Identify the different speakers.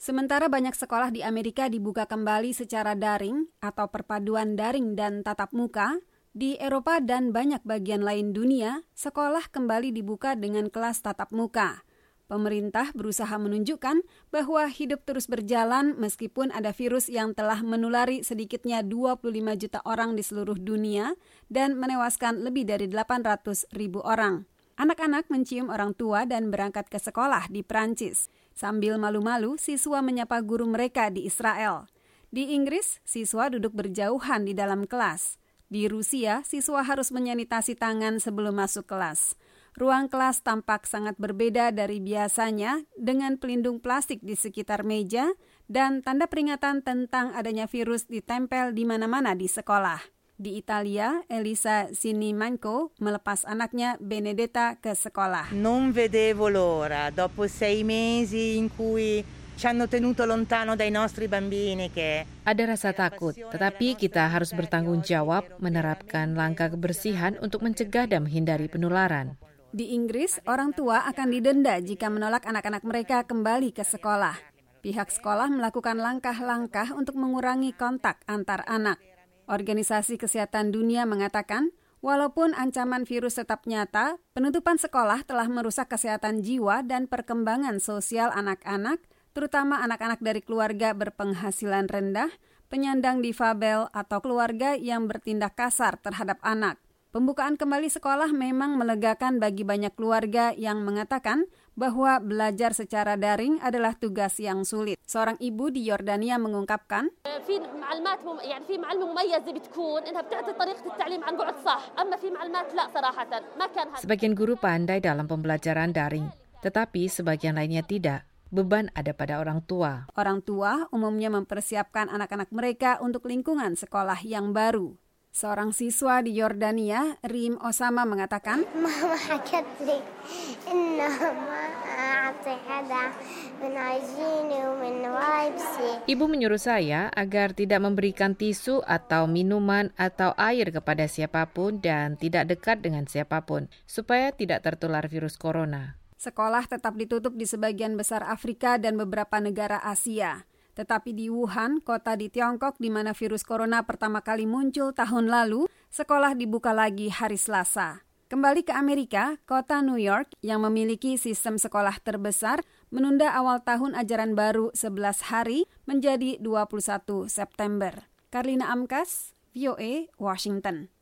Speaker 1: Sementara banyak sekolah di Amerika dibuka kembali secara daring atau perpaduan daring dan tatap muka, di Eropa dan banyak bagian lain dunia, sekolah kembali dibuka dengan kelas tatap muka. Pemerintah berusaha menunjukkan bahwa hidup terus berjalan meskipun ada virus yang telah menulari sedikitnya 25 juta orang di seluruh dunia dan menewaskan lebih dari 800 ribu orang. Anak-anak mencium orang tua dan berangkat ke sekolah di Prancis. Sambil malu-malu, siswa menyapa guru mereka di Israel. Di Inggris, siswa duduk berjauhan di dalam kelas. Di Rusia, siswa harus menyanitasi tangan sebelum masuk kelas. Ruang kelas tampak sangat berbeda dari biasanya dengan pelindung plastik di sekitar meja dan tanda peringatan tentang adanya virus ditempel di mana-mana di sekolah. Di Italia, Elisa Sinimanco melepas anaknya Benedetta ke sekolah.
Speaker 2: Non vedevo l'ora, dopo sei mesi in cui ci hanno tenuto lontano dai nostri bambini che
Speaker 3: ada rasa takut, tetapi kita harus bertanggung jawab menerapkan langkah kebersihan untuk mencegah dan menghindari penularan.
Speaker 1: Di Inggris, orang tua akan didenda jika menolak anak-anak mereka kembali ke sekolah. Pihak sekolah melakukan langkah-langkah untuk mengurangi kontak antar anak. Organisasi Kesehatan Dunia mengatakan, walaupun ancaman virus tetap nyata, penutupan sekolah telah merusak kesehatan jiwa dan perkembangan sosial anak-anak, terutama anak-anak dari keluarga berpenghasilan rendah, penyandang difabel, atau keluarga yang bertindak kasar terhadap anak. Pembukaan kembali sekolah memang melegakan bagi banyak keluarga yang mengatakan bahwa belajar secara daring adalah tugas yang sulit. Seorang ibu di Yordania mengungkapkan,
Speaker 3: Sebagian guru pandai dalam pembelajaran daring, tetapi sebagian lainnya tidak. Beban ada pada orang tua.
Speaker 1: Orang tua umumnya mempersiapkan anak-anak mereka untuk lingkungan sekolah yang baru. Seorang siswa di Yordania, Rim Osama mengatakan,
Speaker 3: Ibu menyuruh saya agar tidak memberikan tisu atau minuman atau air kepada siapa pun dan tidak dekat dengan siapa pun, supaya tidak tertular virus corona.
Speaker 1: Sekolah tetap ditutup di sebagian besar Afrika dan beberapa negara Asia. Tetapi di Wuhan, kota di Tiongkok di mana virus corona pertama kali muncul tahun lalu, sekolah dibuka lagi hari Selasa. Kembali ke Amerika, kota New York yang memiliki sistem sekolah terbesar menunda awal tahun ajaran baru 11 hari menjadi 21 September. Karlina Amkas, VOA, Washington.